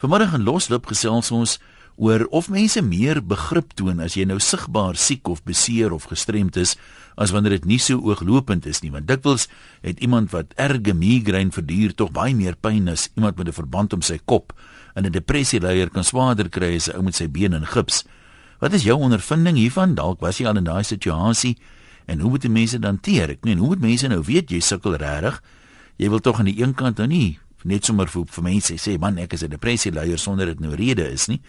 Vanmiddag in Losloop gesels ons oor of mense meer begrip toon as jy nou sigbaar siek of beseer of gestremd is as wanneer dit nie so ooglopend is nie want dikwels het iemand wat erge migraine verduur tog baie meer pyn as iemand met 'n verband om sy kop en 'n depressie leier kan swaarder kry as 'n ou met sy been in gips. Wat is jou ondervinding hiervan? Dalk was jy al in daai situasie en hoe moet mense dan teer? Ek meen, hoe moet mense nou weet jy sukkel regtig? Jy wil tog aan die een kant nou nie net sommer vir, vir mense sê man ek is 'n depressie leier sonder dit nou rede is nie.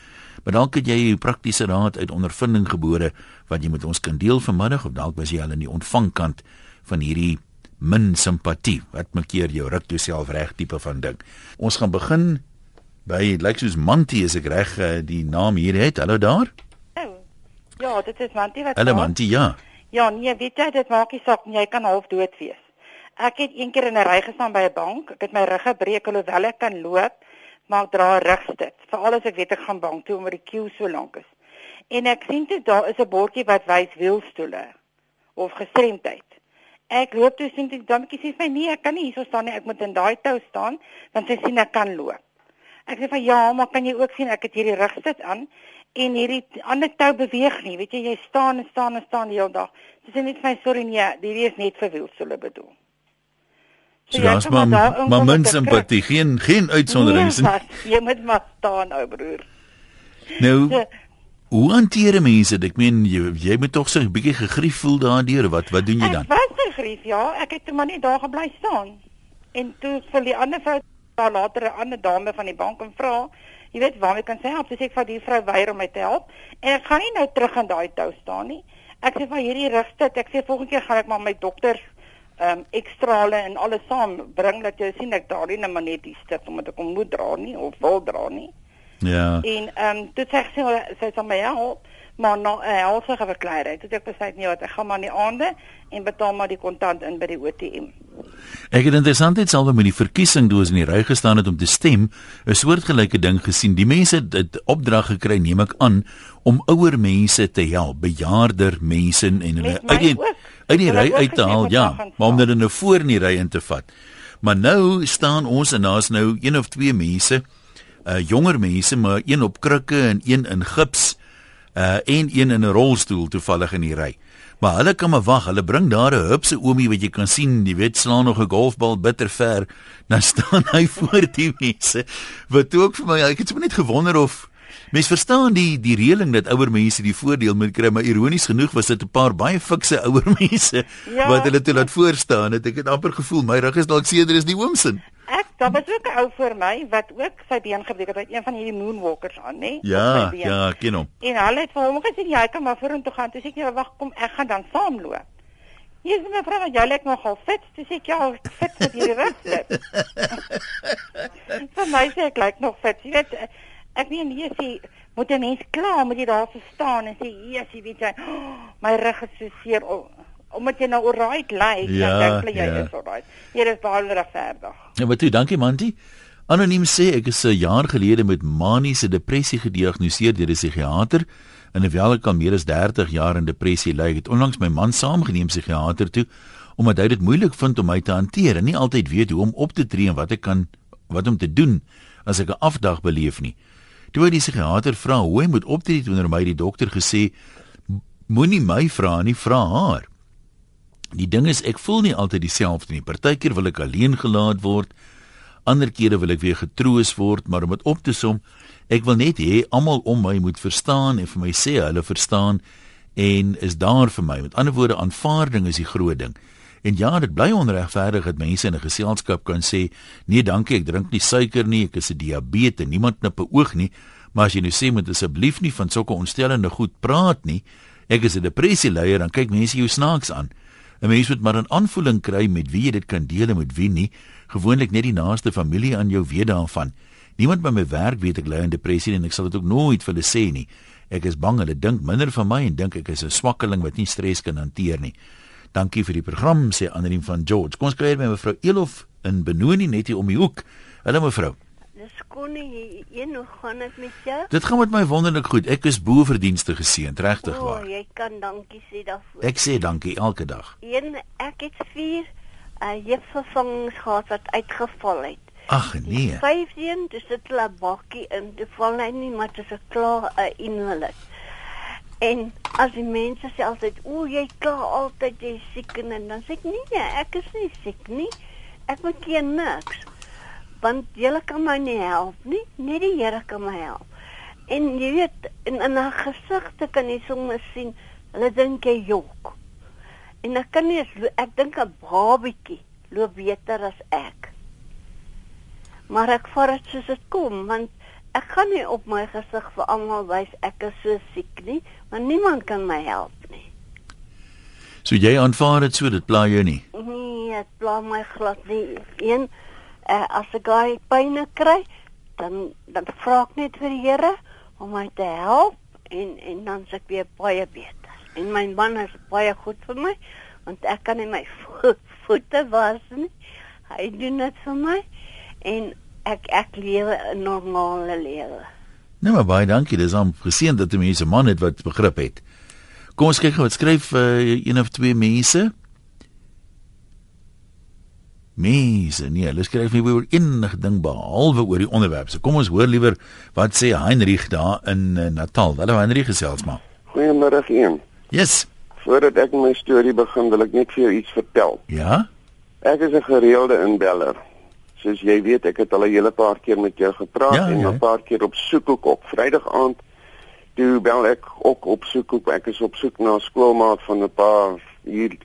Maar dalk het jy 'n praktiese raad uit ondervinding gebore wat jy met ons kan deel vanmiddag of dalk was jy al in die ontvangkant van hierdie min simpatie. Wat maak keer jou ruk jouself reg tipe van ding. Ons gaan begin by lyk soos Manti is ek reg eh, die naam hier het. Hallo daar. Oh, ja, dit is Manti wat Hallo Manti, ja. Ja, nee, weet jy dit maak nie saak jy kan half dood wees. Ek het een keer in 'n ry gestaan by 'n bank. Ek het my rug gebreek alhoewel ek kan loop, maar ek dra 'n rugstit. Veral as ek weet ek gaan bank toe omdat die queue so lank is. En ek sien dit daar is 'n bordjie wat wys wielstoele of gestremdheid. Ek loop toe sien dit dan sê my nee, ek kan nie hierso staan nie. Ek moet in daai tou staan want sy sien ek kan loop. Ek sê van ja, maar kan jy ook sien ek het hierdie rugstit aan en hierdie ander tou beweeg nie. Weet jy, jy staan en staan en staan die hele dag. Sy sê net vir my sorry nee, hierdie is net vir wielstoele bedoel. So ja, maar maar min simpatie, geen geen uitsonderings nie. Nee, jy moet maar staan nou broer. Nou so, hoe hanteer mense dit? Ek meen jy jy moet tog so 'n bietjie gegrief voel daardeur. Wat wat doen jy dan? Ek was gegrief, ja. Ek het maar net daar gebly staan. En toe vir die ander vrou daar later 'n ander dame van die bank en vra, jy weet waarmee kan sy help? Sy sê ek vat die vrou weier om my te help en ek gaan nie nou terug in daai tou staan nie. Ek sê van hierdie rigste, ek sê volgende keer gaan ek maar my dokter ehm um, ekstrale en alles saam bring dat jy sien ek daar nie net net die stuk omdat ek hom moet dra nie of wil dra nie. Ja. En ehm um, dit sê sy sê sy my help maar nou uh, also gaan verklaar het. Dit ek besluit nie wat ek gaan maar in die aande en betaal maar die kontant in by die ATM. Ek het interessant iets alweer met die verkiesing toe ons in die ry gestaan het om te stem, 'n soortgelyke ding gesien. Die mense het, het opdrag gekry, neem ek aan, om ouer mense te help, bejaarder mense en hulle uit uit die ry uit te haal, ja, maar om hulle nou voor in die ry in te vat. Maar nou staan ons en daar's nou een of twee mense, uh jonger mense, maar een op krikke en een in gips uh en een in 'n rolstoel toevallig in die ry. Maar hulle kan maar wag, hulle bring daar 'n hupse oomie wat jy kan sien, die wet slaan nog 'n golfbal bitter ver. Dan staan hy voor die mense. Wat ook vir my, ek het sommer net gewonder of Mens verstaan die die reëling dat ouer mense die voordeel moet kry, maar ironies genoeg was dit 'n paar baie fikse ouer mense ja. wat hulle toe laat voor staan. Het ek het amper gevoel my rug is dalk seker is die oomsin. Ek, daar was ook 'n ou voor my wat ook sy been gebreek het, een van hierdie moonwalkers aan, nê? Ja, ja, ken hom. En hulle het vir hom gesê jy kan maar vorentoe gaan. Toe sê ek nee, wag, kom, ek gaan dan saamloop. Hier is my vrou, jy lyk nogal fit. Toe sê ek ja, fit met hierdie rug. Vir my sê ek lyk nog fit. Jy weet ek weet nie jy sê moet 'n mens klaar moet jy daar staan en sê Jesus weet jy oh, my rug is so seer. Oh, omdat jy nou alright lyk ja, dan dink jy ja. is alright. Jy is baie regverdig ja maar toe dankie mantie. Anoniem sê ek is 'n jaar gelede met maniese depressie gediagnoseer deur 'n psigiater. En hoewel ek al meer as 30 jaar in depressie ly het onlangs my man saamgeneem psigiater toe omdat hy dit moeilik vind om my te hanteer en nie altyd weet hoe om op te tree en wat ek kan wat om te doen as ek 'n afdag beleef nie Toe die psigiater vra hoe hy moet optree teenoor my, die dokter gesê moenie my vra nie, vra haar. Die ding is ek voel nie altyd dieselfde nie. Partykeer wil ek alleen gelaat word, ander kere wil ek weer getroos word, maar om dit op te som, ek wil net hê almal om my moet verstaan en vir my sê hulle verstaan en is daar vir my. Met ander woorde, aanvaarding is die groot ding. En ja, dit bly onregverdig dat mense in 'n geselskap kan sê, "Nee, dankie, ek drink nie suiker nie, ek is 'n diabetes, niemand knip 'n oog nie." Maar as jy nou sê moet asseblief nie van sulke ontstellende goed praat nie, ek is 'n depressie leier, dan kyk mense jou snaaks aan. 'n Mens moet maar 'n aanvoeling kry met wie jy dit kan deel en met wie nie. Gewoonlik net die naaste familie aan jou weet daarvan. Niemand by my werk weet ek ly aan depressie en ek sal dit ook nooit vir hulle sê nie. Ek is bang hulle dink minder van my en dink ek is 'n swakkeling wat nie stres kan hanteer nie. Dankie vir die program sê Annelie van George. Kom ons kuier by mevrou Elof in Benoni net hier om die hoek. Hallo mevrou. Dis kon nie een hoe gaan dit met jou? Dit gaan met my wonderlik goed. Ek is bo verdienste geseënd, regtig oh, waar. O, jy kan dankie sê daarvoor. Ek sê dankie elke dag. Een ek het 4 uh, juffvervangings gehad wat uitgeval het. Ag nee. Vyfde een, dis dit 'n bakkie in. Dit val net nie, maar dit is 'n klaar 'n invalid. En as die mense sê altyd, "O, jy kla altyd jy siek en dan sê ek, "Nee, ek is nie siek nie. Ek maak geen niks." Want julle kan my nie help nie. Net die Here kan my help. En jy weet, in in haar gesigte kan jy soms sien, hulle dink jy jok. En ek kan nie ek dink 'n babietjie loop beter as ek. Maar ek vat dit soos dit kom want ek gaan nie op my gesig vir almal wys ek is so siek nie, want niemand kan my help nie. So jy aanvaar dit so dit pla jou nie. Nee, dit pla my glad nie. Een uh, as ek gaai pyn kry, dan dan vra ek net vir die Here om my te help en en dan se ek weer baie beter. En my man is baie goed vir my want ek kan nie my vo voete was nie. Hy doen dit vir my en ek ek lewe 'n normale lewe. Nee maar baie dankie. Dis om gesien dat die mense man het wat begrip het. Kom ons kyk gou wat skryf uh, een of twee mense. Mense, nee, hulle skryf nie oor enige ding behalwe oor die onderwerp. So kom ons hoor liewer wat sê Heinrich daar in uh, Natal. Hallo Heinrich gesels maar. Goeiemôre een. Yes. Voordat ek my storie begin, wil ek net vir jou iets vertel. Ja? Ek is 'n gereelde inbeller. Soos jy weet, ek het al 'n hele paar keer met jou gepraat Ja, en ja. 'n paar keer op soekhoek op Vrydag aand. Toe bel ek ook op soekhoek. Ek is op soek na 'n skoolmaat van 'n paar hier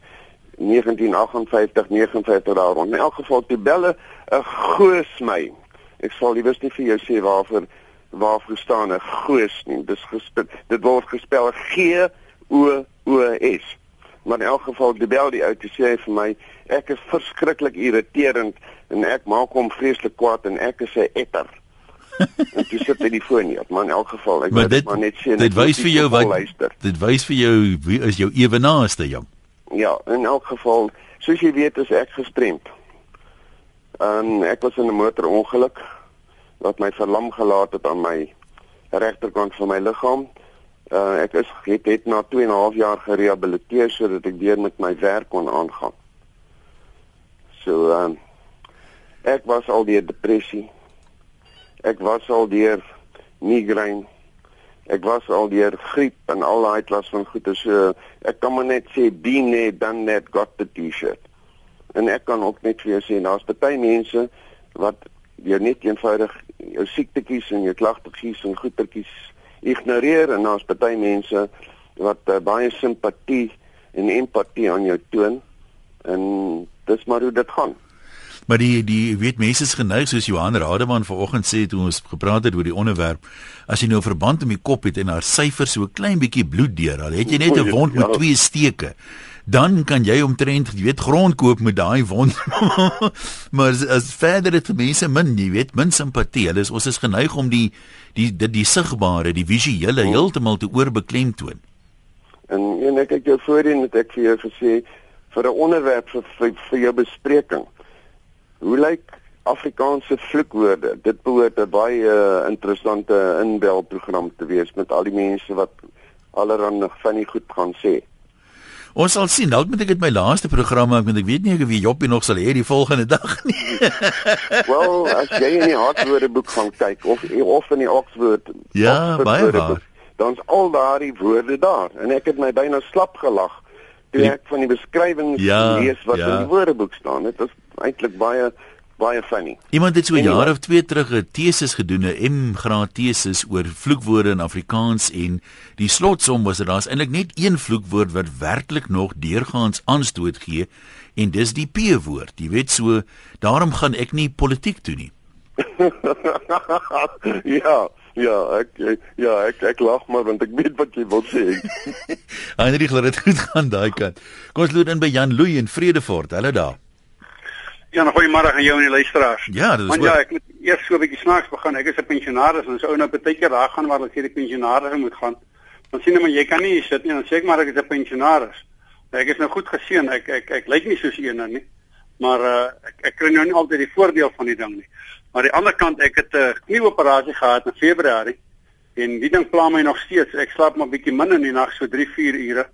1958 59 daar rond. In elk geval toe belle 'n goos my. Ek sal liewers nie vir jou sê waarvoor waarvoor staan 'n goos nie. Dis gespel dit word gespel G O O S. Maar in elk geval die bel die ou te sê vir my ek is verskriklik irriterend en ek maak hom vreeslik kwaad en ek is 'n etter. en toe sit hy die foon nie op, maar in elk geval ek Maar wou dit maar net sê dit wys vir jou wat luister. dit wys vir jou wie is jou ewenaaste jong. Ja, in elk geval, soos jy weet, is ek gestremd. En ek was in 'n motorongeluk wat my verlam gelaat het aan my regterkant van my liggaam. Uh ek is het, het na 2 en 'n half jaar gerehabiliteer sodat ek weer met my werk kon aangaan. So ehm uh, ek was al deur depressie. Ek was al deur migraine. Ek was al deur griep en al daai klas van goeie so ek kan maar net sê be net dan net got the t-shirt. En ek kan ook net vir jou sê daar's baie mense wat jy net eenvoudig jou siektetjies en jou klagtetjies en goetertjies ignoreer en daar's baie mense wat uh, baie simpatie en empatie aan jou toon en dis maar hoe dit gaan. Maar die die weet mense is geneig soos Johan Rademan vanoggend sê toe ons gepraat het oor die onderwerp as jy nou 'n verband om die kop het en haar syfer so 'n klein bietjie bloed deur al het jy net 'n wond met Ja. twee steke dan kan jy omtrent jy weet grond koop met daai wond maar as, as verder het mense min jy weet min simpatie hulle is ons is geneig om die die die, die sigbare die visuele heeltemal te oorbeklemtoon En en ek het jou voorheen het ek vir jou gesê vir 'n onderwerp vir, vir vir jou bespreking. Hoe lyk Afrikaanse vloekwoorde? Dit behoort 'n baie uh, interessante inbelprogram te wees met al die mense wat allerhande van die goed gaan sê. Ons sal sien. Dalk moet ek dit my laaste program maak want ek weet nie of wie Joppie nog sal hê die volgende dag nie. Wel, as jy in die Hartwoordeboek gaan kyk of of in die Oxford Ja, Oxford baie waar. dan's al daardie woorde daar en ek het my byna slap gelag toe ek van die beskrywings Ja, lees wat ja. in die woordeboek staan. Dit is eintlik baie baie funny. Iemand het so 'n Anyway. jaar of 2 terug 'n teses gedoen, 'n M-graad teses oor vloekwoorde in Afrikaans en die slotsom was dat daar's eintlik net een vloekwoord wat werklik nog deurgaans aanstoot gee en dis die P-woord. Jy weet so, daarom gaan ek nie politiek toe nie. ja, ja, ek ja, ek ek lag maar want ek weet wat jy wil sê. Heinrich laat dit goed gaan daai kant. Kom ons loop in by Jan Louw in Vredefort. Hallo daar. Ja, nou goeiemôre aan jou en die luisteraars. Ja, dit is Want ja, ek moet eers so 'n bietjie snaaks begin. Ek is 'n pensionaris en as ou nou baie keer daar gaan waar ek sê die pensionaris moet gaan. Dan sien hulle maar jy kan nie sit nie. Dan sê ek maar ek is 'n pensionaris. Ek is nou goed geseën. Ek ek ek lyk nie soos een nou nie. Maar uh ek ek kry nou nie altyd die voordeel van die ding nie. Maar aan die ander kant ek het 'n knieoperasie gehad in Februarie en die ding pla my nog steeds. Ek slaap maar bietjie min in die nag, so 3, 4 ure.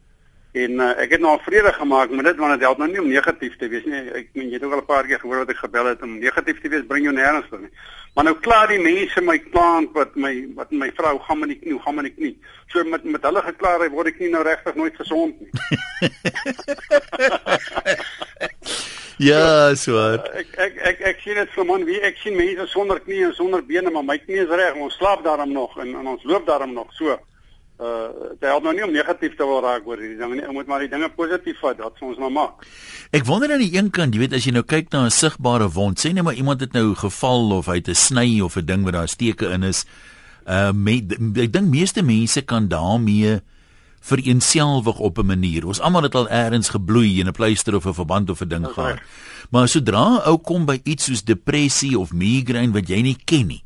En uh, ek het nou al vrede gemaak met dit want dit help nou nie om negatief te wees nie. Ek meen jy het ook al 'n paar keer gehoor wat ek gebel het om negatief te wees bring jou nêrens toe nie. Maar nou klaar die mense my klant wat my wat my vrou gaan met die knie, gaan met die knie. So met met hulle geklaar word ek nie nou regtig nooit gesond nie. ja, so. Ek ek ek ek sien dit vir man wie ek sien mense sonder knie en sonder bene, maar my knie is reg. Ons slaap daarom nog en, en ons loop daarom nog so uh dit help nou nie om negatief te wil raak oor hierdie ding nie. Ons moet maar die dinge positief vat. Dat ons nou maak. Ek wonder aan die een kant, jy weet as jy nou kyk na 'n sigbare wond, sê net maar iemand het nou geval of hy het 'n sny of 'n ding wat daar steke in is. Uh me, ek dink meeste mense kan daarmee vereenselwig op 'n manier. Ons almal het al eers gebloei in 'n pleister of 'n verband of 'n ding gehad. Maar sodra ou kom by iets soos depressie of migraine wat jy nie ken nie,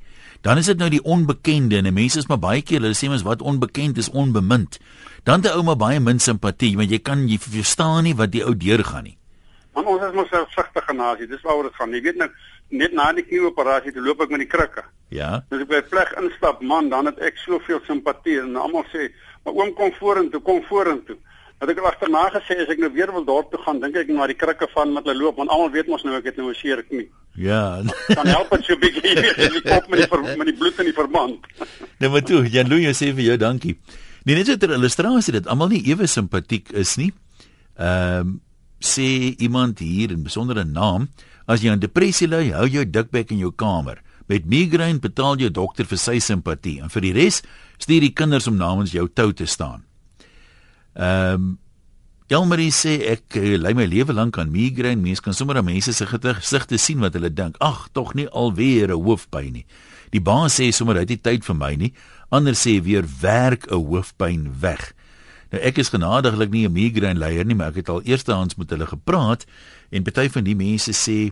dan is dit nou die onbekende en mense is maar baie keer hulle sê mens wat onbekend is onbemind. Dan te ouma baie min simpatie want jy kan jy verstaan nie wat die ou deurgaan nie. Want ons is mos 'n sigtige nasie, dis waaroor dit gaan. Jy weet nou net na die knieoperasie toe loop ek met die krikke. Ja. As ek by plek instap man, dan het ek soveel simpatie en almal sê, "Maar oom kom vorentoe, kom vorentoe." Dat ek agterna gesê as ek nou weer wil dorp toe gaan, dink ek na die krikke van met hulle loop want almal weet mos nou ek het nou 'n seer knie. Ja. Dan help dit so 'n bietjie in die kop met die ver, met die bloed in die verband. Nou maar toe, Jan Louw sê vir jou dankie. Nee, net so 'n illustrasie dat almal nie ewe simpatiek is nie. Ehm um, sê iemand hier in besondere naam, as jy aan depressie ly, hou jou dikbek in jou kamer. Met migraine betaal jou dokter vir sy simpatie en vir die res stuur die kinders om namens jou tou te staan. Ehm um, Elmarie sê ek uh, ly my lewe lank aan migraine. Mense kan sommer aan mense se gesigte sien wat hulle dink. Ag, tog nie alweer 'n hoofpyn nie. Die baas sê sommer hy het nie tyd vir my nie. Ander sê weer werk 'n hoofpyn weg. Nou ek is genadiglik nie 'n migraine leier nie, maar ek het al eerstehands met hulle gepraat en party van die mense sê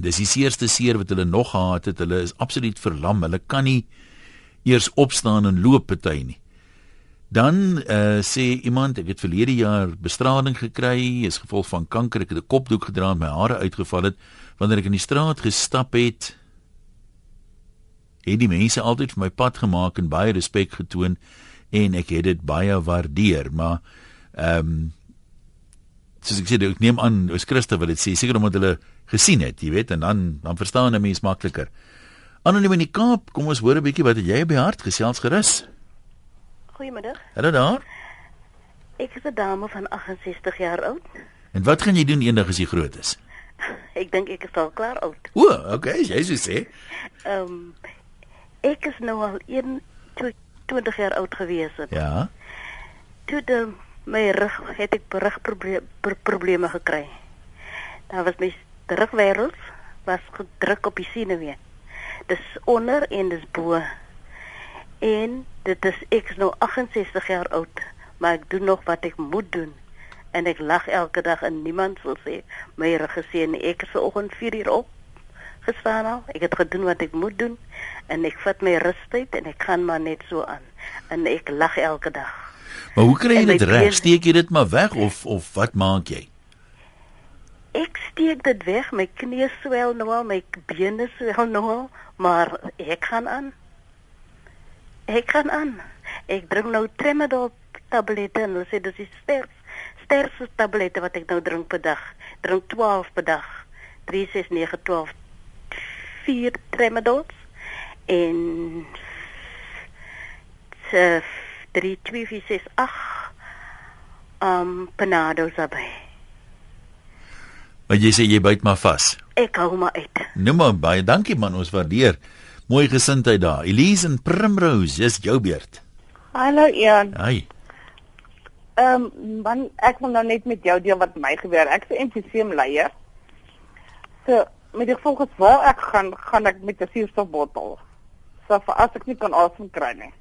dis die seerste seer wat hulle nog gehad het. Hulle is absoluut verlam. Hulle kan nie eers opstaan en loop party nie. Dan uh, sê iemand ek het verlede jaar bestraling gekry as gevolg van kanker. Ek het 'n kopdoek gedra en my hare uitgeval het wanneer ek in die straat gestap het. Het die mense altyd vir my pad gemaak en baie respek getoon en ek het dit baie waardeer, maar ehm um, soos ek sê, ek neem aan as Christus wil dit sê, seker omdat hulle gesien het, jy weet, en dan dan verstaan 'n mens makliker. Anoniem in die Kaap, kom ons hoor 'n bietjie wat het jy op die hart gesels gerus? Goeiemiddag. Hallo daar. Ek is 'n dame van 68 jaar oud. En wat gaan jy doen eendag as jy groot is? Ek dink ek is al klaar oud. O, okay, jy sê sê. Ehm um, ek is nou al 1 20 jaar oud gewees het. Ja. Toe de my rug het ek rugprobleme probleme gekry. Daar was my rugwervels was gedruk op die senuwee. Dis onder en dis bo. En dit is ek is nou 68 jaar oud, maar ek doen nog wat ek moet doen. En ek lag elke dag en niemand wil sê my rug gesien ek is vanoggend 4 uur op gestaan al. Ek het gedoen wat ek moet doen en ek vat my rustyd en ek gaan maar net so aan. En ek lag elke dag. Maar hoe kry jy En dit reg? Steek jy dit maar weg of of wat maak jy? Ek steek dit weg, my knie swel nou al, my bene swel nou al, maar ek gaan aan. Ek gaan aan. Ek drink nou Tramadol tablette en hulle sê dis die sterk sterkste tablette wat ek nou drink per dag. Drink 12 per dag. 3 6 9 12 4 Tramadols en se 3 2 4 6 8 um Panados daarbey. Maar jy sê jy byt maar vas. Ek hou maar uit. Nou maar baie dankie man, ons waardeer. Mooi gesindheid daar. Elise en Primrose, dis jou beurt. Hallo Ian. Ai. Ehm um, man, ek wil nou net met jou deel wat my gebeur. Ek is 'n emfyseem leier. So, met die gevolg is waar ek gaan, gaan ek met 'n suurstofbottel. So vir as ek nie kan asem kry nie.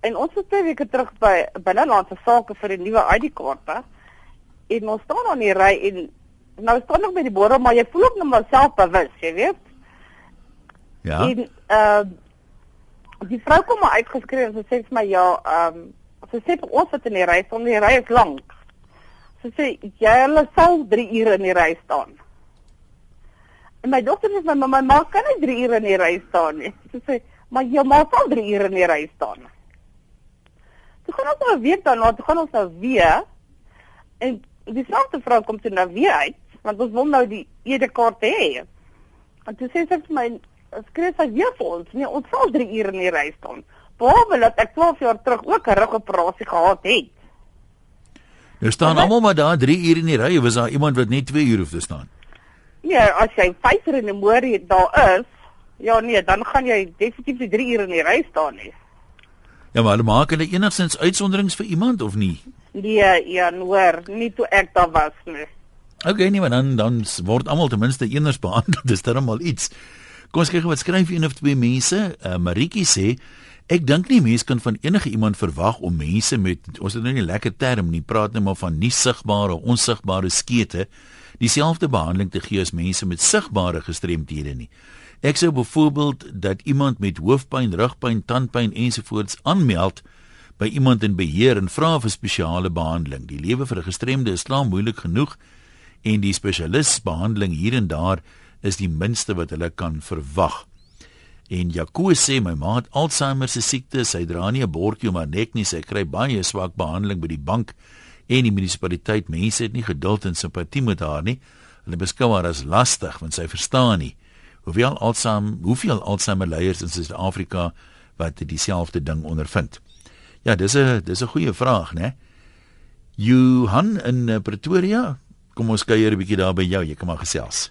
En ons was twee weke terug by binnelandse sake vir die nuwe ID-kaarte. En ons staan aan die ry en nou staan ek by die borde, maar jy voel ook nog maar selfbewus, jy weet. Ja. En ehm die vrou kom maar uitgeskree en sy sê vir my ja, ehm sy sê vir ons wat in die ry staan, die ry is lank. Sy sê jy hulle sal 3 ure in die ry staan. En my dogter sê my mamma, ma kan nie 3 ure in die ry staan nie. Sy sê maar jou ma sal 3 ure in die ry staan. Toe gaan ons nou 'n week daarna, toe gaan ons nou weer en dieselfde vrou kom toe nou weer uit, want ons wil nou die ED-kaart hê. En toe sê sy vir my, "Skryf sy weer vir ons. Nee, ons sal 3 ure in die ry staan." Behalwe dat ek 12 jaar terug ook 'n rugoperasie gehad het. Nou staan almal maar daar 3 ure in die ry, was daar iemand wat net 2 ure hoef te staan? Ja, as jy 5 ure in die môre daar is, ja nee, dan gaan jy definitief die 3 ure in die ry staan nie. Ja, maar hulle maak hulle enigstens uitsonderings vir iemand of nie? Nee, ja, hoor, nie toe ek daar was nie. Okay, nee, maar dan dan word almal ten minste eenders behandel. Dis dan al iets. Kom ons kyk wat skryf een of twee mense. Uh, Maritjie sê Ek dink nie mense kan van enige iemand verwag om mense met ons het nou nie 'n lekker term nie, praat net maar van nie sigbare, onsigbare skete dieselfde behandeling te gee as mense met sigbare gestremthede nie. Ek sou byvoorbeeld dat iemand met hoofpyn, rugpyn, tandpyn ensovoorts aanmeld by iemand in beheer en vra vir spesiale behandeling. Die lewe vir 'n gestremde is klaar moeilik genoeg en die spesialis behandeling hier en daar is die minste wat hulle kan verwag. En Jaco sê my ma het Alzheimer se siekte, sy dra nie 'n bordjie om haar nek nie, sy kry baie swak behandeling by die bank en die munisipaliteit. Mense het nie geduld en simpatie met haar nie. Hulle beskou haar as lastig want sy verstaan nie. Hoeveel Alzheimer, hoeveel Alzheimer leiers in Suid-Afrika wat dieselfde ding ondervind? Ja, dis 'n dis 'n goeie vraag, né? Johan in eh, Pretoria, kom ons kuier 'n bietjie daar by jou, jy kan maar gesels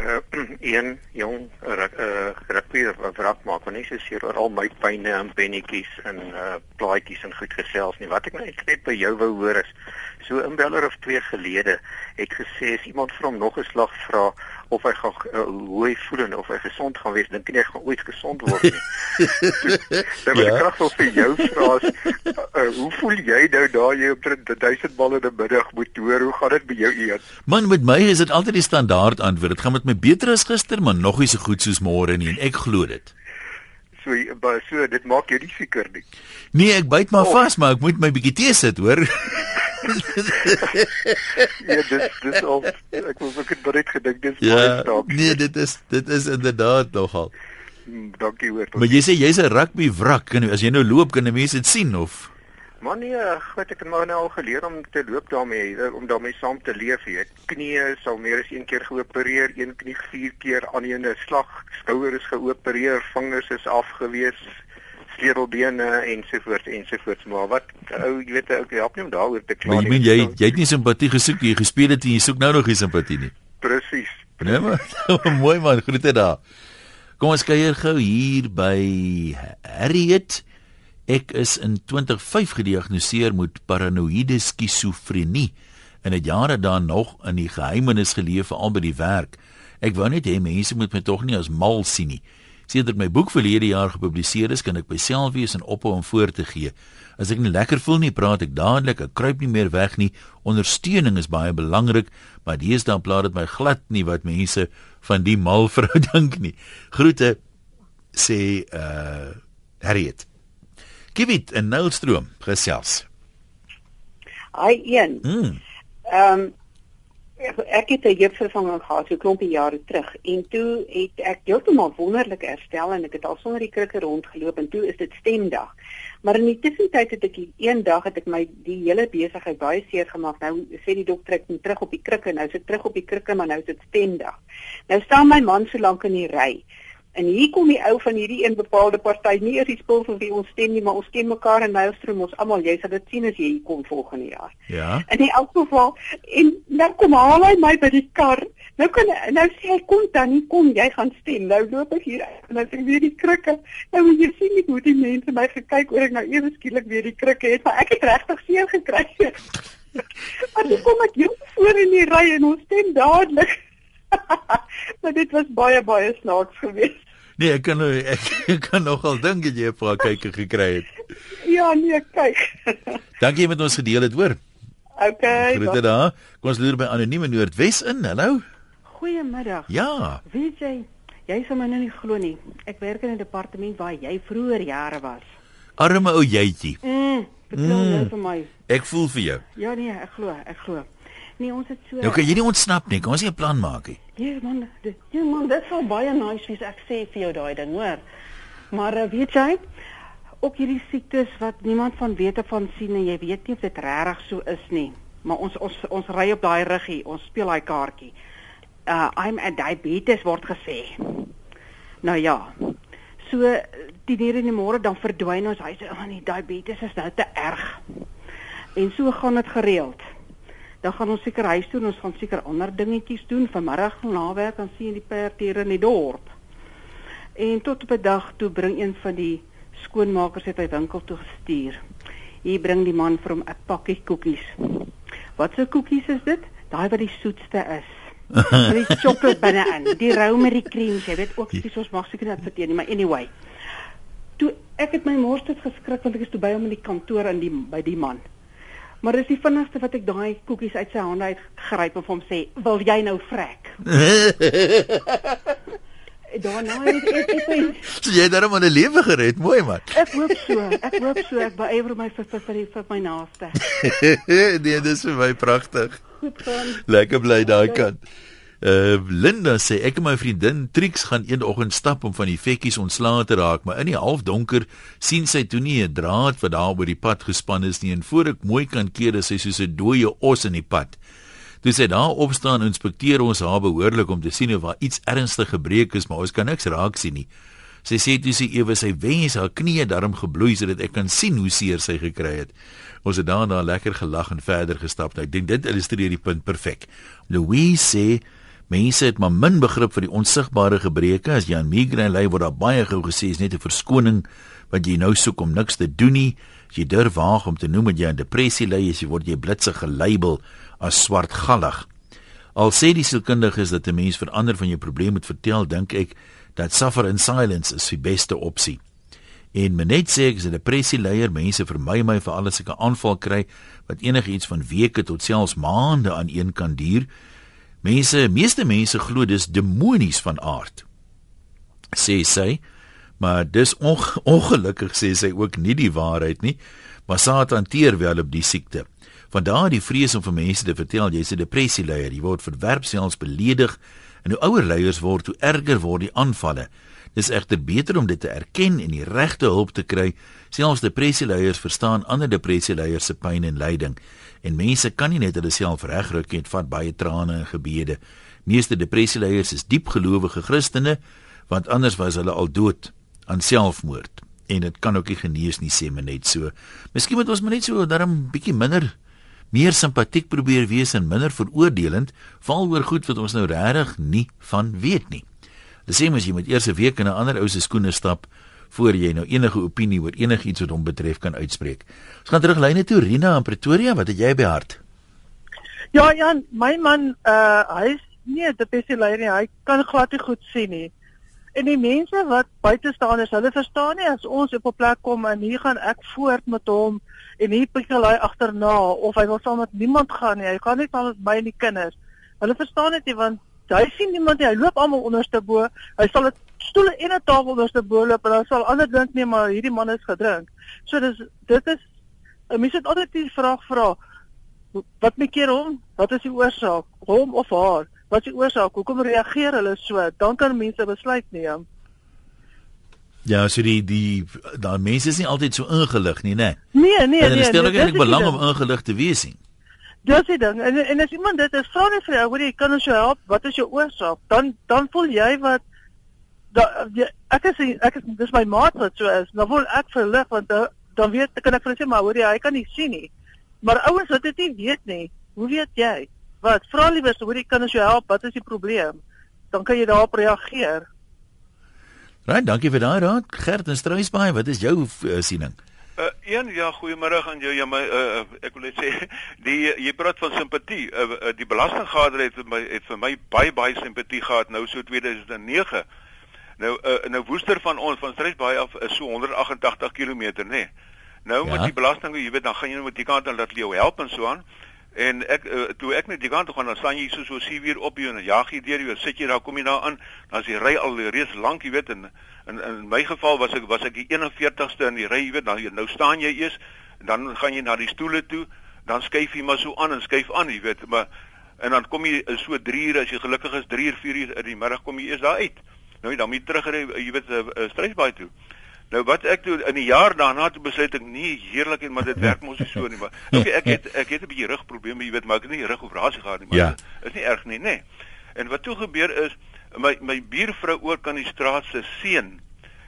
uh, een jong uh, rugby wrak maak maar nie so seer oor al my pyne en pennetjies en uh, plaatjies en goed gesels nie. Wat ek net net by jou wou hoor is so 'n beller of twee gelede het gesê as iemand vir hom nog 'n slag vra of hy gaan uh, hoe hy voel en of hy gesond gaan wees dink nie hy gaan ooit gesond word nie. Dan wil ek graag ja. vir jou vra as uh, hoe voel jy nou daar jy op 1000 bal in 'n middag moet hoor hoe gaan dit by jou eet? Man met my is dit altyd die standaard antwoord. Dit gaan met my beter as gister, maar nog nie so goed soos môre nie en ek glo dit. So so dit maak jou nie seker nie. Nee, ek byt maar vas, maar ek moet my bietjie tee sit, hoor. Ja, dis dis al ek wou ek het baie gedink dis ja, baie stap. Nee, dit is dit is inderdaad nogal. Hmm, dankie hoor. Maar jy sê jy's 'n rugby wrak, kan as jy nou loop kan mense dit sien of Man nee, ek het maar nou al geleer om te loop daarmee, om daarmee saam te leef. Jy knie sal meer as een keer geopereer, een knie vier keer aan 'n slag, skouer is geopereer, vingers is afgewees, sleutelbene ensovoorts ensovoorts maar wat ou jy weet ek help nie om daaroor te kla nie. Maar jy meen jy jy het nie simpatie gesoek jy gespeel het en jy soek nou nog nie simpatie nie. Presies. Nee maar mooi man, groete daar. Kom ons kuier gou hier by Harriet. Ek is in 2005 gediagnoseer met paranoïde skizofrenie en het jare daarna nog in die geheimenis geleef al by die werk. Ek wou net hê mense moet my tog nie as mal sien nie. Sedert my boek verlede jaar gepubliseer is, kan ek myself wees en ophou om voor te gee. As ek nie lekker voel nie, praat ek dadelik, ek kruip nie meer weg nie. Ondersteuning is baie belangrik, maar deesdae plaat dit my glad nie wat mense van die mal vrou dink nie. Groete sê uh Harriet. Gibit en Nelstroom gesels. Hy een. Mm. Ehm um, ek het 'n jeugvervanging gehad so klompie jare terug en toe het ek heeltemal wonderlik herstel en ek het al sonder die krikke rondgeloop en toe is dit stemdag. Maar in die tussentyd het ek een dag het ek my die hele besigheid baie seer gemaak. Nou sê die dokter ek moet terug op die krikke. Nou sit terug op die krikke, maar nou is dit stemdag. Nou staan my man so lank in die ry. En hier kom die ou van hierdie een bepaalde party nie eers die spul vir wie ons stem nie, maar ons ken mekaar en Nylstroom ons almal. Jy sal dit sien as jy hier kom volgende jaar. Ja. En in elk geval en nou kom haal hy my by die kar. Nou kan nou sê hy kom dan nie kom jy gaan stem. Nou loop ek hier en dan sien weer die krikke. Nou jy sien nie hoe die mense my gekyk oor ek nou ewe skielik weer die krikke het, maar ek het regtig seer gekry. Maar kom ek heel voor in die ry en ons stem dadelik. maar dit was baie baie snaaks geweest. Nee, ek kan ek, ek kan nogal dink dat jy 'n paar kykie gekry het. Ja, nee, kyk. Dankie met ons gedeel het, hoor. Okay. Groete daar. Kom ons loer by anonieme Noordwes in. Hallo. Goeiemiddag. Ja. Weet jy, jy sal my nou nie glo nie. Ek werk in 'n departement waar jy vroeër jare was. Arme ou jytjie. Mm, vertel mm. nou vir my. Ek voel vir jou. Ja nee, ek glo, ek glo. Nee, ons het so Nou kan jy nie ontsnap nie. Kom ons 'n plan maak. Ja man, ja man, dit sou baie nice wees ek sê vir jou daai ding, hoor. Maar uh, weet jy, ook hierdie siektes wat niemand van weet of van sien en jy weet nie of dit regtig so is nie. Maar ons ons ons ry op daai ruggie, ons speel daai kaartjie. Uh I'm a diabetes word gesê. Nou ja. So die diere in die môre dan verdwyn ons. Hy sê, "Ag oh nee, diabetes is nou te erg." En so gaan dit gereeld. Dan gaan ons seker huis toe en ons gaan seker ander dingetjies doen. Vanmiddag na werk dan sien die perd hier in die dorp. En tot op 'n dag toe bring een van die skoonmakers het by winkel toe gestuur. Hier bring die man vir hom 'n pakkie koekies. Wat se koekies is dit? Daai wat die soetste is. Met die sjokolade binne-in, die rou met die krem, jy weet ook dis ons mag seker net verteen nie, maar anyway. Toe ek het my mors dit geskrik want ek is toe by hom in die kantoor in die by die man. Maar dis die vinnigste wat ek daai koekies uit sy hande uit gryp en vir hom sê, "Wil jy nou vrek?" daarna het ek ek het so jy het daarom 'n lewe gered, mooi man. Ek hoop so. Ek hoop so. Ek beywer my vir vir vir, vir my naaste. nee, dis vir my pragtig. Lekker bly daai kant. Uh Linda sê ek en my vriendin Trix gaan eendag stap om van die vekkies ontslae te raak, maar in die halfdonker sien sy toe nie 'n draad wat daar oor die pad gespan is nie en voor ek mooi kan keer is sy soos 'n dooie os in die pad. Toe sy daar opstaan, inspekteer ons haar behoorlik om te sien of daar iets ernstig gebreek is, maar ons kan niks raak sien nie. Sy sê toe sy ewe sy wens haar knie darm gebloei sodat ek kan sien hoe seer sy gekry het. Ons het daarna lekker gelag en verder gestap. Nou, ek dink dit illustreer die punt perfek. Louise sê mense het maar min begrip vir die onsigbare gebreke as jy aan migraine ly word daar baie gou gesê is net 'n verskoning wat jy nou soek om niks te doen nie. As jy durf waag om te noem dat jy aan depressie ly, as jy word jy blitsig gelabel as swartgallig. Al sê die sielkundiges dat 'n mens vir ander van jou probleme moet vertel, dink ek dat suffer in silence is die beste opsie. En menet sê ek is 'n depressie leier, mense vermy my vir alles ek 'n aanval kry wat enigiets van weke tot selfs maande aan een kan duur. Mense, meeste mense glo dis demonies van aard. Sê sy, maar dis onge ongelukkig sê sy ook nie die waarheid nie, maar Satan hanteer wel op die siekte. Van daar die vrees om vir mense te vertel jy's 'n depressieleier, jy word verwerp selfs beledig en hoe ouer leiers word, hoe erger word die aanvalle. Dis egter beter om dit te erken en die regte hulp te kry. Selfs depressieleiers verstaan ander depressieleiers se pyn en lyding. En mense kan nie net hulle self regruk en vat baie trane en gebede. Meeste depressieleiers is diep gelowige Christene, want anders was hulle al dood aan selfmoord. En dit kan ook nie genees nie sê men net so. Miskien moet ons maar net so daarom bietjie minder meer simpatiek probeer wees en minder veroordelend val oor goed wat ons nou regtig nie van weet nie. Dis sê mens jy moet eers 'n week in 'n ander ou se skoene stap voor jy nou enige opinie oor enigiets wat hom betref kan uitspreek. Ons gaan terug lyne toe Rina in Pretoria, wat het jy by hart? Ja, Jan, my man, uh hy is nie 'n depressie leier nie. Hy kan glad nie goed sien nie. En die mense wat buite staan is, hulle verstaan nie as ons op 'n plek kom en hier gaan ek voort met hom en hier pikkel hy agterna of hy wil saam met niemand gaan nie. Hy gaan net saam met my en die kinders. Hulle verstaan dit nie want hy sien niemand nie. Hy loop almal onderste bo. Hy sal dit stoele en 'n tafel onderste bo loop en dan sal ander dink nee, maar hierdie man is gedrink. So dis dit is 'n mens het altyd die vraag vra wat maak keer hom? Wat is die oorsaak? Hom of haar? Wat is die oorsaak? Hoekom reageer hulle so? Dan kan mense besluit neem. Ja, so die die daai mense is nie altyd so ingelig nie, né? Nee, nee, nee. Dit stel nee, ook eintlik belang om ingelig te wees nie. Dis die ding. En en as iemand dit is, vra net vir jou, hoor jy kan ons jou help? Wat is jou oorsaak? Dan dan voel jy wat da, die, ek is ek is dis my maat wat so is. Dan voel ek verlig want dan, dan weet kan ek vir hulle sê maar hoor jy, hy kan nie sien nie. Maar ouens wat dit nie weet nie, hoe weet jy? Wat? Vra liewer, hoor jy kan ons jou help? Wat is die probleem? Dan kan jy daarop reageer. Right, dankie vir daai raad. Gert en Struisbaai, wat is jou uh, siening? Uh een ja, goeiemôre aan jou. Ja, my uh ek wil net sê die jy praat van simpatie. Uh, uh die belastinggader het my het vir my baie baie simpatie gehad nou so 2009. Nou uh nou woester van ons van Struisbaai af is so 188 km, nê. Nee. Nou ja. met die belasting, jy weet, dan gaan jy nou met die kant dan laat jou help en so aan. En ek uh, toe ek net die kant toe gaan dan staan jy so so 7 uur op hier en jag jy deur jy sit jy daar kom jy daar aan dan as jy ry al reeds lank jy weet en in in my geval was ek was ek die 41ste in die ry jy weet nou nou staan jy eers dan gaan jy na die stoele toe dan skuif jy maar so aan en skuif aan jy weet maar en dan kom jy so 3 ure as jy gelukkig is 3 uur 4 uur in die middag kom jy eers daar uit. Nou dan moet jy terug ry jy weet 'n uh, uh, strysbaai toe Nou wat ek doen in die jaar daarna toe besluit ek nee heerlik en maar dit werk mos nie so nie maar okay, ek het ek het 'n bietjie rugprobleme jy weet maar ek het nie rugoperasie gehad nie maar Ja. is nie erg nie nê nee. en wat toe gebeur is my my buurvrou oor kan die straat se seun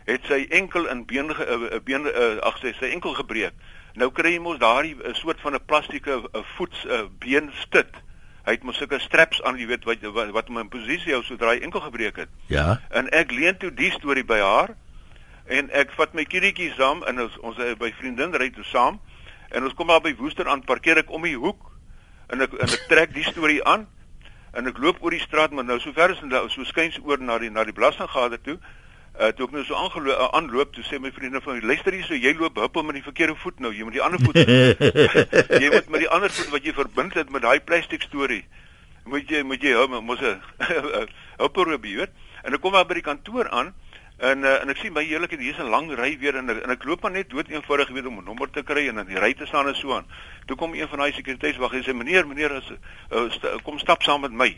het sy enkel in been ge- uh, uh, been uh, ag sy sy enkel gebreek nou kry jy mos daardie 'n soort van 'n plastieke voets been stit hy het mos sulke straps aan jy weet wat wat, wat in posisie hou sodra hy enkel gebreek het Ja. En ek leen toe die storie by haar en ek vat my kindertjie saam en ons ons uh, by vriendin ry toe saam. En ons kom daar by Woester aan parkeer ek om die hoek en ek en ek trek die storie aan. En ek loop oor die straat maar nou sover is nou so skuins oor na die na die belastinggade toe. Uh, toe ek nou so aangeloop uh, aanloop toe sê my vriendin van my luister hier so jy loop huppel met die verkeerde voet nou jy moet die ander voet jy moet met die ander voet wat jy verbind het met daai plastiek storie. Moet jy moet jy hou mos 'n huppel weet. En ek kom maar by die kantoor aan en uh, en ek sien my heerlikheid hier's 'n lang ry weer en ek, en ek loop maar net dood eenvoudig weet om 'n nommer te kry en dan die ry te staan en so aan. Toe kom een van daai sekuriteitswag en sê meneer meneer as uh, st kom stap saam met my.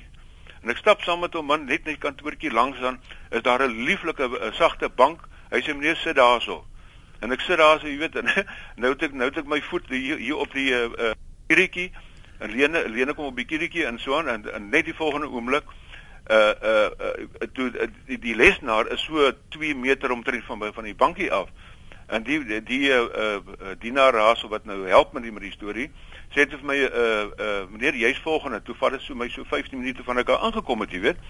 En ek stap saam met hom man net net kantoortjie langs dan is daar 'n lieflike sagte bank. Hy sê meneer sit daarso. En ek sit daar so jy weet en nou het ek nou het ek my voet hier, hier op die uh, uh, kiertjie en Lene Lene kom op die kiertjie en so aan en, en net die volgende oomblik uh uh, uh toe uh, die, die lesenaar is so 2 meter omtrent van my van die bankie af. En die die, die uh, uh dienaar raas wat nou help met die met die storie sê dit vir my uh uh meneer jy's volgende toe vat dit so my so 15 minute van ek al aangekom het jy weet.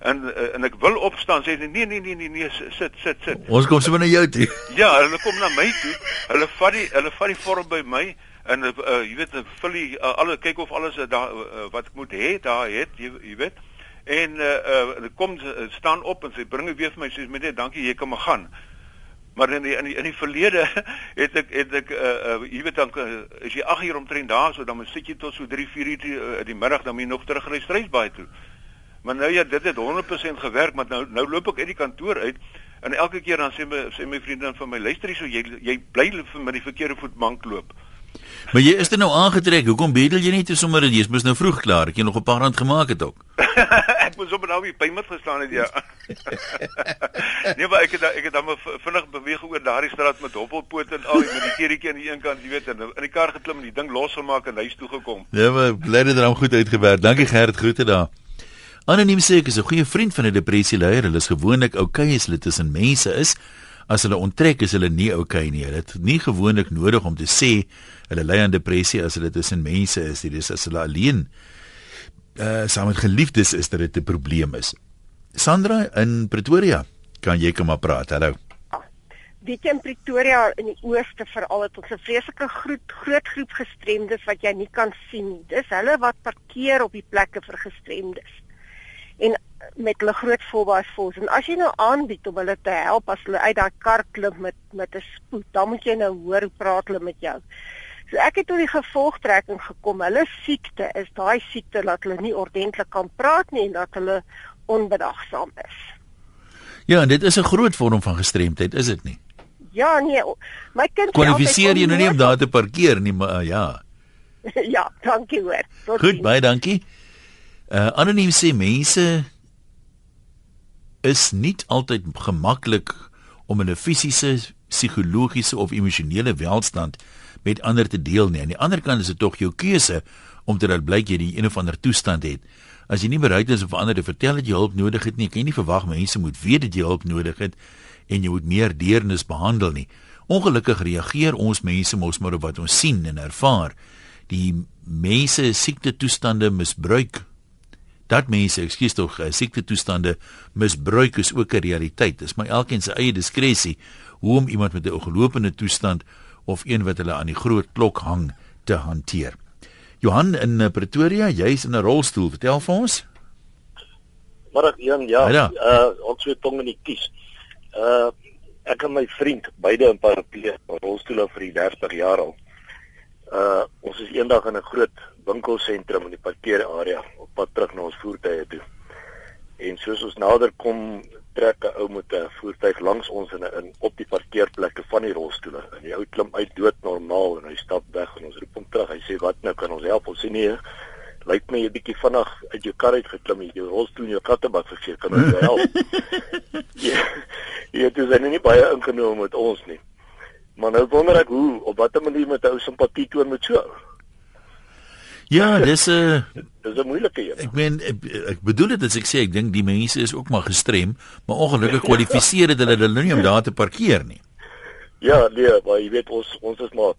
En uh, en ek wil opstaan sê nee nee nee nee nee sit sit sit. Ons kom sommer na jou toe. Ja, hulle kom na my toe. Hulle vat die hulle vat die vorm by my en uh, jy weet hulle vul die uh, alle kyk of alles uh, daar uh, wat ek moet hê daar het jy, jy weet. En uh, uh kom uh, staan op en sy bring dit weer vir my sê meneer dankie jy kan maar gaan. Maar in die, in die in die verlede het ek het ek uh, uh jy weet dan as jy 8 uur omtrent daar so dan moet sit jy tot so 3 4 uur uh, die middag dan moet jy nog terug ry Strysbaai toe. Maar nou ja, dit het 100% gewerk, maar nou nou loop ek uit die kantoor uit en elke keer dan sê my sê my vriendin van my luister hier so jy jy bly met die verkeerde voet bank loop. Maar jy is dit nou aangetrek. Hoekom bedel jy nie te sommer dit? Jy's mos nou vroeg klaar. Ek het nog 'n paar rand gemaak het ook. ek moes op nou weer by my gestaan het ja. nee, maar ek het ek het dan maar vinnig beweeg oor daardie straat met hoppelpoot en al met die kerretjie aan die een kant, jy weet, en in die kar geklim en die ding losgemaak en huis toe gekom. Ja, maar bly dit dan goed uitgewerk. Dankie Gerrit, groete daar. Anoniem sê ek is 'n goeie vriend van 'n depressieleier. Hulle is gewoonlik oukei as hulle tussen mense is. As hulle onttrek is hulle nie oukei nie. Hulle het nie gewoonlik nodig om te sê hulle ly aan depressie as hulle tussen mense is. Dit is as hulle alleen uh saam met geliefdes is dat dit 'n probleem is. Sandra in Pretoria, kan jy kom maar praat. Hallo. weet jy in Pretoria in die ooste veral het ons 'n vreeslike groot groot groep gestremdes wat jy nie kan sien nie. Dis hulle wat parkeer op die plekke vir gestremdes. En met hulle groot volbaas vols en as jy nou aanbied om hulle te help as hulle uit daai kar klim met met 'n spoed, dan moet jy nou hoor hoe praat hulle met jou. So ek het tot die gevolgtrekking gekom. Hulle siekte is daai siekte dat hulle nie ordentlik kan praat nie en dat hulle onbedagsaam is. Ja, en dit is 'n groot vorm van gestremdheid, is dit nie? Ja, nee, my kind Kwalifiseer jy nou nie om daar te parkeer nie, maar uh, ja. ja, dankie hoor. Tot Goed, baie dankie. Uh anoniem sê mense is nie altyd gemaklik om hulle fisiese, psigologiese of emosionele welstand met ander te deel nie. Aan die ander kant is dit tog jou keuse om te laat blyk jy die een of ander toestand het. As jy nie bereid is om ander te vertel dat jy hulp nodig het nie, kan jy nie verwag mense moet weet dat jy hulp nodig het en jy moet meer deernis behandel nie. Ongelukkig reageer ons mense mos maar op wat ons sien en ervaar. Die mense siekte toestande misbruik dat mense, ekskuus tog, eh, siekte toestande misbruik is ook 'n realiteit. Dis maar elkeen se eie diskresie hoe om iemand met 'n ongelopende toestand of een wat hulle aan die groot klok hang te hanteer. Johan in eh, Pretoria, jy's in 'n rolstoel. Vertel vir ons. Middag Jan, ja. Hi daar. Uh ons twee tong in die kies. Uh ek en my vriend, beide in paraplee, rolstoele vir die 30 jaar al. Uh ons is eendag in 'n groot winkelsentrum in die parkeerarea op pad terug na ons voertuie toe. En soos ons nader kom, trek 'n ou met 'n voertuig langs ons in 'n op die parkeerplekke van die rolstoele. En die ou klim uit dood normaal en hy stap weg en ons roep hom terug. Hy sê wat nou kan ons help? Ons sê nee. Lyk my jy bietjie vinnig uit jou kar uit geklim, jy het jou rolstoel in jou kattebak vergeet. Kan ons jou help? ja, ja, dit is nou nie baie inge genoem met ons nie. Maar nou wonder ek hoe op watter manier met ou simpatie toon met so. Ja, dis 'n uh, dis 'n moeilike een. Ek meen ek, ek bedoel dit as ek sê ek dink die mense is ook maar gestrem, maar ongelukkig kwalifiseer dit hulle hulle nie om daar te parkeer nie. Ja, nee, maar jy weet ons ons is maar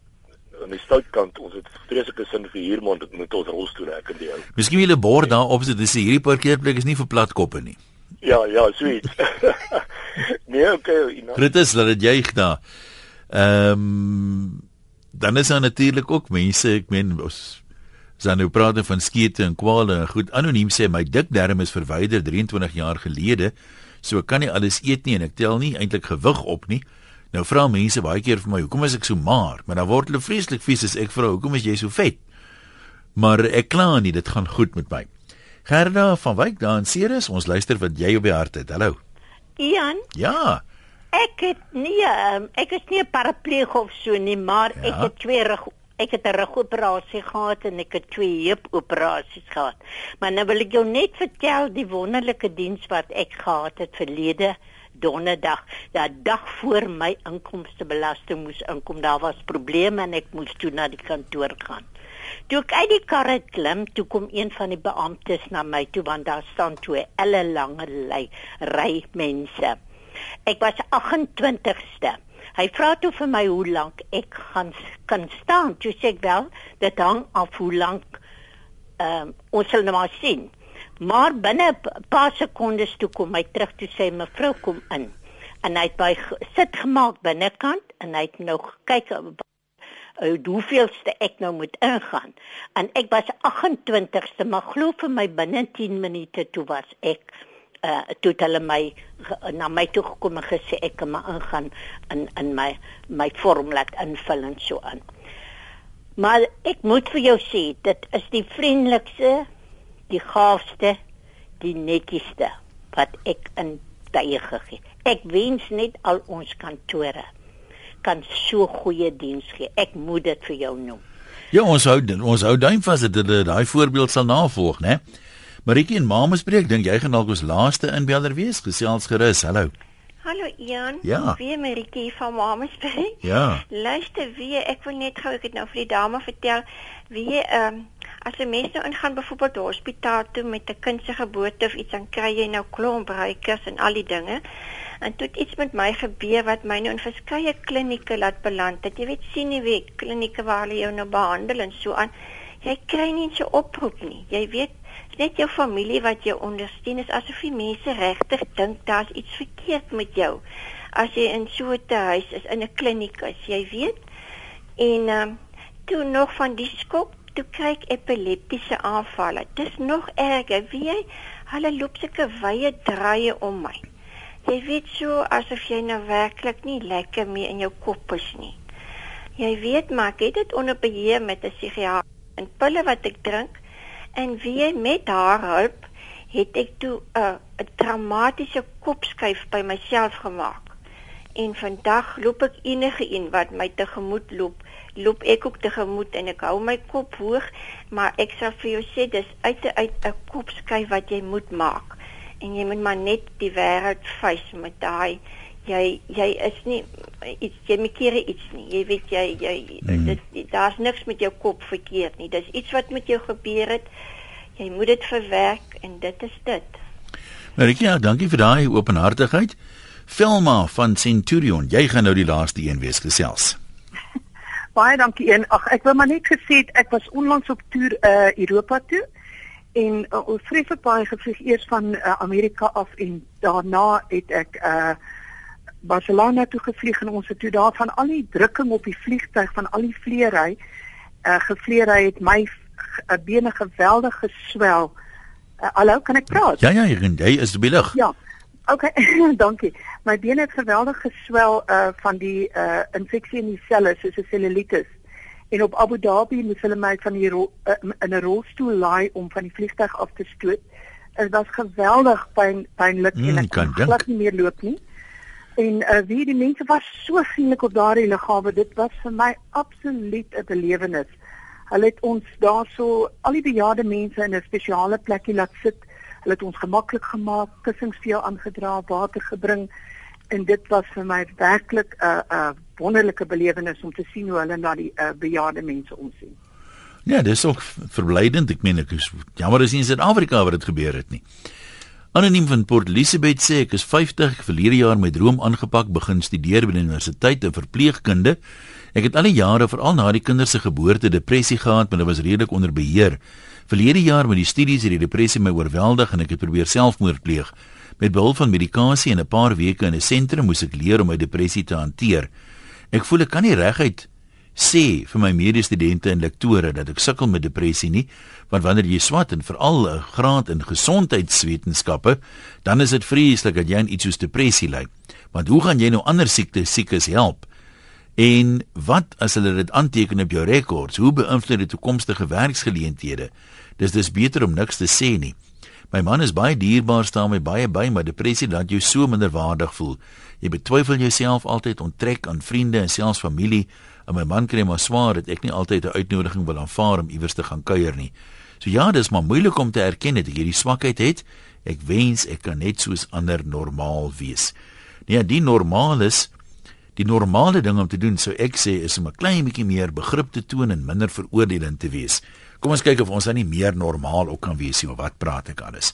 aan die stoutkant, ons het vreeslike sin vir maar dit moet ons rolstoel rek in die ou. Miskien wil 'n bord daar op sit dis hierdie parkeerplek is nie vir platkoppe nie. Ja, ja, sweet. nee, okay, you know. Dit is dat dit juig daar. Ehm um, dan is daar natuurlik ook mense, ek meen ons Sy nou praat van skete en kwale en goed. Anoniem sê my dik darm is verwyder 23 jaar gelede. So ek kan nie alles eet nie en ek tel nie eintlik gewig op nie. Nou vra mense baie keer vir my, hoekom is ek so maar? Maar dan word hulle vreeslik vies as ek vra, hoekom is jy so vet? Maar ek kla nie, dit gaan goed met my. Gerda van Wyk daar in Ceres, ons luister wat jy op die hart het. Hallo. Ian? Ja. Ek het nie um, ek is nie 'n parapleeg of so nie, maar ja. ek het twee rug ek het 'n rugoperasie gehad en ek het twee heupoperasies gehad. Maar nou wil ek jou net vertel die wonderlike diens wat ek gehad het verlede donderdag, dat dag voor my inkomstebelasting moes inkom. Daar was probleme en ek moes toe na die kantoor gaan. Toe ek uit die kar klim, toe kom een van die beamptes na my toe want daar staan twee ellelange ry mense. Ek was 28ste. Hy vra toe vir my hoe lank ek gaan kan staan. Toe sê ek wel, dit hang af hoe lank ehm uh, ons sal nou maar sien. Maar binne 'n paar sekondes toe kom hy terug toe sê mevrou kom in. En hy het by sit gemaak binnekant en hy het nou gekyk uh, hoeveelste ek nou moet ingaan. En ek was 28ste, maar glo vir my binne 10 minute toe was ek uh toe hulle my na my toe gekom en gesê ek kan maar ingaan in in my my vorm laat invul en so aan. Maar ek moet vir jou sê dit is die vriendelikste, die gaafste, die netjieste wat ek in tye gegee. Ek wens net al ons kantore kan so goeie diens gee. Ek moet dit vir jou noem. Ja, ons hou ons hou duim vas dat hulle daai voorbeeld sal navolg, né? Maritjie en Mamesbreek, dink jy gaan dalk ons laaste inbeller wees? Gesels gerus. Hallo. Hallo Ian. Ja. Wie Maritjie van Mamesbreek? Ja. Luister, wie ek wil net gou ek het nou vir die dame vertel, wie ehm um, as 'n mens nou ingaan byvoorbeeld hospitaal toe met 'n kind se geboorte of iets dan kry jy nou klompbruikers en al die dinge. En toe iets met my gebeur wat my nou in verskeie klinieke laat beland het. Jy weet sien nie wie klinieke waar hulle jou nou behandel en so aan. Jy kry nie so oproep nie. Jy weet net jou familie wat jou ondersteun is asof die mense regtig dink daar's iets verkeerd met jou. As jy in so 'n huis is in 'n kliniek as jy weet. En um, toe nog van die skok toe kyk epileptiese aanvalle. Dis nog erger. Wie jy? Hulle loop sulke wye draaie om my. Jy weet so asof jy nou werklik nie lekker meer in jou kop is nie. Jy weet maar ek het dit onder beheer met 'n psigiater. En pille wat ek drink En wie met haar hulp het ek toe 'n 'n dramatiese kopskuif by myself gemaak. En vandag loop ek enige een wat my tegemoet loop, loop ek ook tegemoet en ek hou my kop hoog, maar ek sal vir jou sê dis uit uit 'n kopskuif wat jy moet maak. En jy moet maar net die wêreld face met daai jy jy is nie iets jy maak iets nie. Jy weet jy jy mm. dit daar's niks met jou kop verkeerd nie. Dis iets wat met jou gebeur het. Jy moet dit verwerk en dit is dit. Marikia, nou, dankie vir daai openhartigheid. Filma van Centurion, jy gaan nou die laaste een wees gesels. Baie dankie een. Ag ek wil maar net gesê ek was onlangs op toer uh Europa toe en uh, ons vreeslik baie gevlieg eers van uh, Amerika af en daarna het ek uh Barcelona toe gevlieg en ons het toe daarvan al die drukking op die vliegtyg van al die vleery uh gevleery het my uh, bene geweldig geswel. Uh, hallo, kan ek praat? Ja ja, jy is belig. Ja. OK, dankie. My bene het geweldig geswel uh van die uh infeksie in die selle soos 'n cellulitis. En op Abu Dhabi moes hulle my van die uh, in 'n rolstoel laai om van die vliegtyg af te stoot. Dit was geweldig pyn pynlik mm, en ek kon glad nie meer loop nie en uh, wie die mense was so vriendelik op daardie lughawe dit was vir my absoluut 'n belewenis hulle het ons daarso al die bejaarde mense in 'n spesiale plekkie laat sit hulle het ons gemaklik gemaak kussings vir jou aangedra water gebring en dit was vir my werklik 'n uh, 'n uh, wonderlike belewenis om te sien hoe hulle na die uh, bejaarde mense omsien. Ja, dis ook verblydend. Ek meen ek is jammer as in Suid-Afrika waar dit gebeur het nie. Anoniem van Port Elizabeth sê ek is 50, verlede jaar my droom aangepak, begin studeer by die universiteit in verpleegkunde. Ek het al die jare veral na die kinders se geboorte depressie gehad, maar dit was redelik onder beheer. Verlede jaar met die studies het die depressie my oorweldig en ek het probeer selfmoord pleeg. Met behulp van medikasie en 'n paar weke in 'n sentrum moes ek leer om my depressie te hanteer. Ek voel ek kan nie reguit sê vir my medestudente en lektore dat ek sukkel met depressie nie, want wanneer jy swat en veral 'n graad in gesondheidswetenskappe, dan is dit vreeslik dat jy aan iets soos depressie ly. Want hoe gaan jy nou ander siektes siekes help? En wat as hulle dit aanteken op jou rekords? Hoe beïnvloed dit toekomstige werksgeleenthede? Dis dis beter om niks te sê nie. My man is baie dierbaar staan my baie by, maar depressie laat jou so minderwaardig voel. Jy betwyfel jouself altyd, onttrek aan vriende en selfs familie en my man kry maar swaar dat ek nie altyd 'n uitnodiging wil aanvaar om iewers te gaan kuier nie. So ja, dis maar moeilik om te erken dat ek hierdie swakheid het. Ek wens ek kan net soos ander normaal wees. Nee, die normaal is die normale ding om te doen, sou ek sê, is om 'n klein bietjie meer begrip te toon en minder veroordelend te wees. Kom ons kyk of ons dan nie meer normaal ook kan wees nie, of wat praat ek alles?